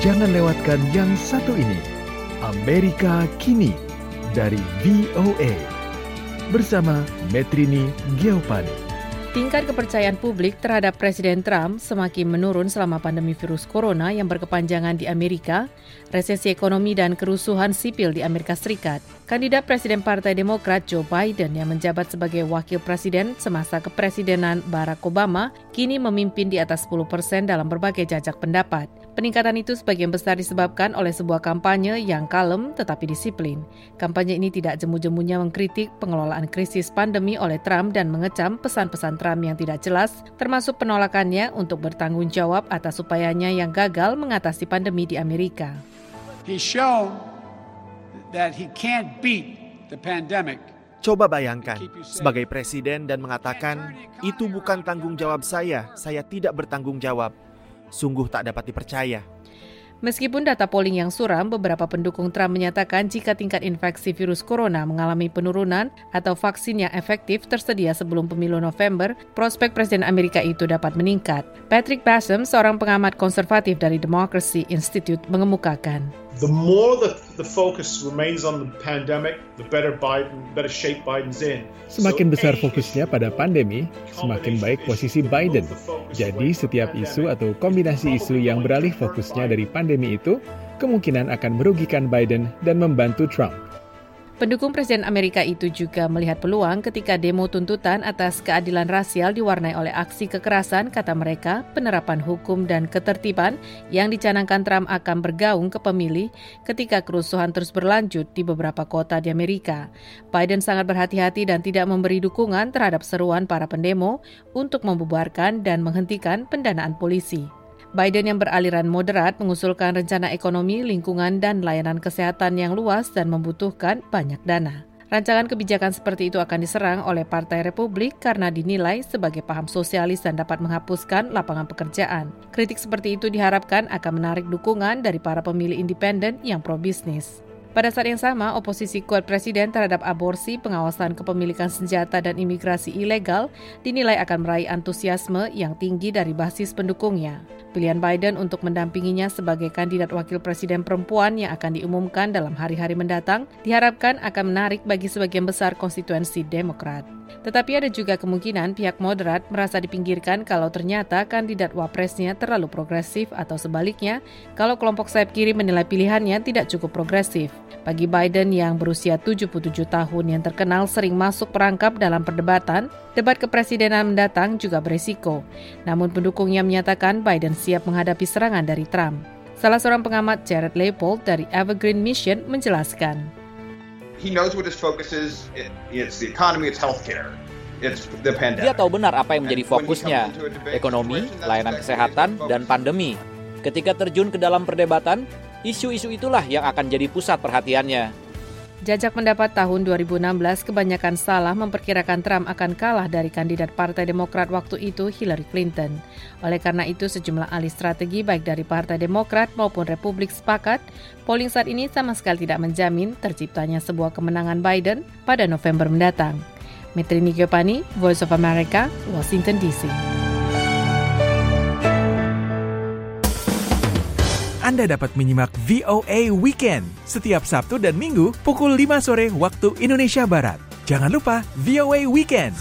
Jangan lewatkan yang satu ini. Amerika Kini dari VOA. Bersama Metrini Geopani. Tingkat kepercayaan publik terhadap Presiden Trump semakin menurun selama pandemi virus corona yang berkepanjangan di Amerika, resesi ekonomi dan kerusuhan sipil di Amerika Serikat. Kandidat Presiden Partai Demokrat Joe Biden yang menjabat sebagai wakil presiden semasa kepresidenan Barack Obama kini memimpin di atas 10 persen dalam berbagai jajak pendapat. Peningkatan itu sebagian besar disebabkan oleh sebuah kampanye yang kalem tetapi disiplin. Kampanye ini tidak jemu-jemunya mengkritik pengelolaan krisis pandemi oleh Trump dan mengecam pesan-pesan Trump yang tidak jelas, termasuk penolakannya untuk bertanggung jawab atas upayanya yang gagal mengatasi pandemi di Amerika. Coba bayangkan, sebagai presiden dan mengatakan, itu bukan tanggung jawab saya, saya tidak bertanggung jawab. Sungguh tak dapat dipercaya. Meskipun data polling yang suram, beberapa pendukung Trump menyatakan jika tingkat infeksi virus corona mengalami penurunan atau vaksin yang efektif tersedia sebelum pemilu November, prospek Presiden Amerika itu dapat meningkat. Patrick Bassam, seorang pengamat konservatif dari Democracy Institute, mengemukakan. The more the, the focus remains on the pandemic, the better Biden, better shape Biden's in. Semakin besar fokusnya pada pandemi, semakin baik posisi Biden. Jadi setiap isu atau kombinasi isu yang beralih fokusnya dari pandemi itu kemungkinan akan merugikan Biden dan membantu Trump. Pendukung Presiden Amerika itu juga melihat peluang ketika demo tuntutan atas keadilan rasial diwarnai oleh aksi kekerasan, kata mereka, penerapan hukum dan ketertiban yang dicanangkan Trump akan bergaung ke pemilih ketika kerusuhan terus berlanjut di beberapa kota di Amerika. Biden sangat berhati-hati dan tidak memberi dukungan terhadap seruan para pendemo untuk membubarkan dan menghentikan pendanaan polisi. Biden yang beraliran moderat mengusulkan rencana ekonomi, lingkungan, dan layanan kesehatan yang luas dan membutuhkan banyak dana. Rancangan kebijakan seperti itu akan diserang oleh Partai Republik karena dinilai sebagai paham sosialis dan dapat menghapuskan lapangan pekerjaan. Kritik seperti itu diharapkan akan menarik dukungan dari para pemilih independen yang pro-bisnis. Pada saat yang sama, oposisi kuat presiden terhadap aborsi, pengawasan kepemilikan senjata dan imigrasi ilegal dinilai akan meraih antusiasme yang tinggi dari basis pendukungnya. Pilihan Biden untuk mendampinginya sebagai kandidat wakil presiden perempuan yang akan diumumkan dalam hari-hari mendatang diharapkan akan menarik bagi sebagian besar konstituensi Demokrat. Tetapi ada juga kemungkinan pihak moderat merasa dipinggirkan kalau ternyata kandidat wapresnya terlalu progresif atau sebaliknya kalau kelompok sayap kiri menilai pilihannya tidak cukup progresif. Bagi Biden yang berusia 77 tahun yang terkenal sering masuk perangkap dalam perdebatan, debat kepresidenan mendatang juga beresiko. Namun pendukungnya menyatakan Biden siap menghadapi serangan dari Trump. Salah seorang pengamat Jared Leopold dari Evergreen Mission menjelaskan. He knows what his focus is. It's the economy, it's healthcare. Dia tahu benar apa yang menjadi fokusnya, ekonomi, layanan kesehatan, dan pandemi. Ketika terjun ke dalam perdebatan, Isu-isu itulah yang akan jadi pusat perhatiannya. Jajak pendapat tahun 2016 kebanyakan salah memperkirakan Trump akan kalah dari kandidat Partai Demokrat waktu itu Hillary Clinton. Oleh karena itu sejumlah ahli strategi baik dari Partai Demokrat maupun Republik sepakat, polling saat ini sama sekali tidak menjamin terciptanya sebuah kemenangan Biden pada November mendatang. Metrini Giovanni, Voice of America, Washington DC. Anda dapat menyimak VOA Weekend setiap Sabtu dan Minggu pukul 5 sore waktu Indonesia Barat. Jangan lupa VOA Weekend.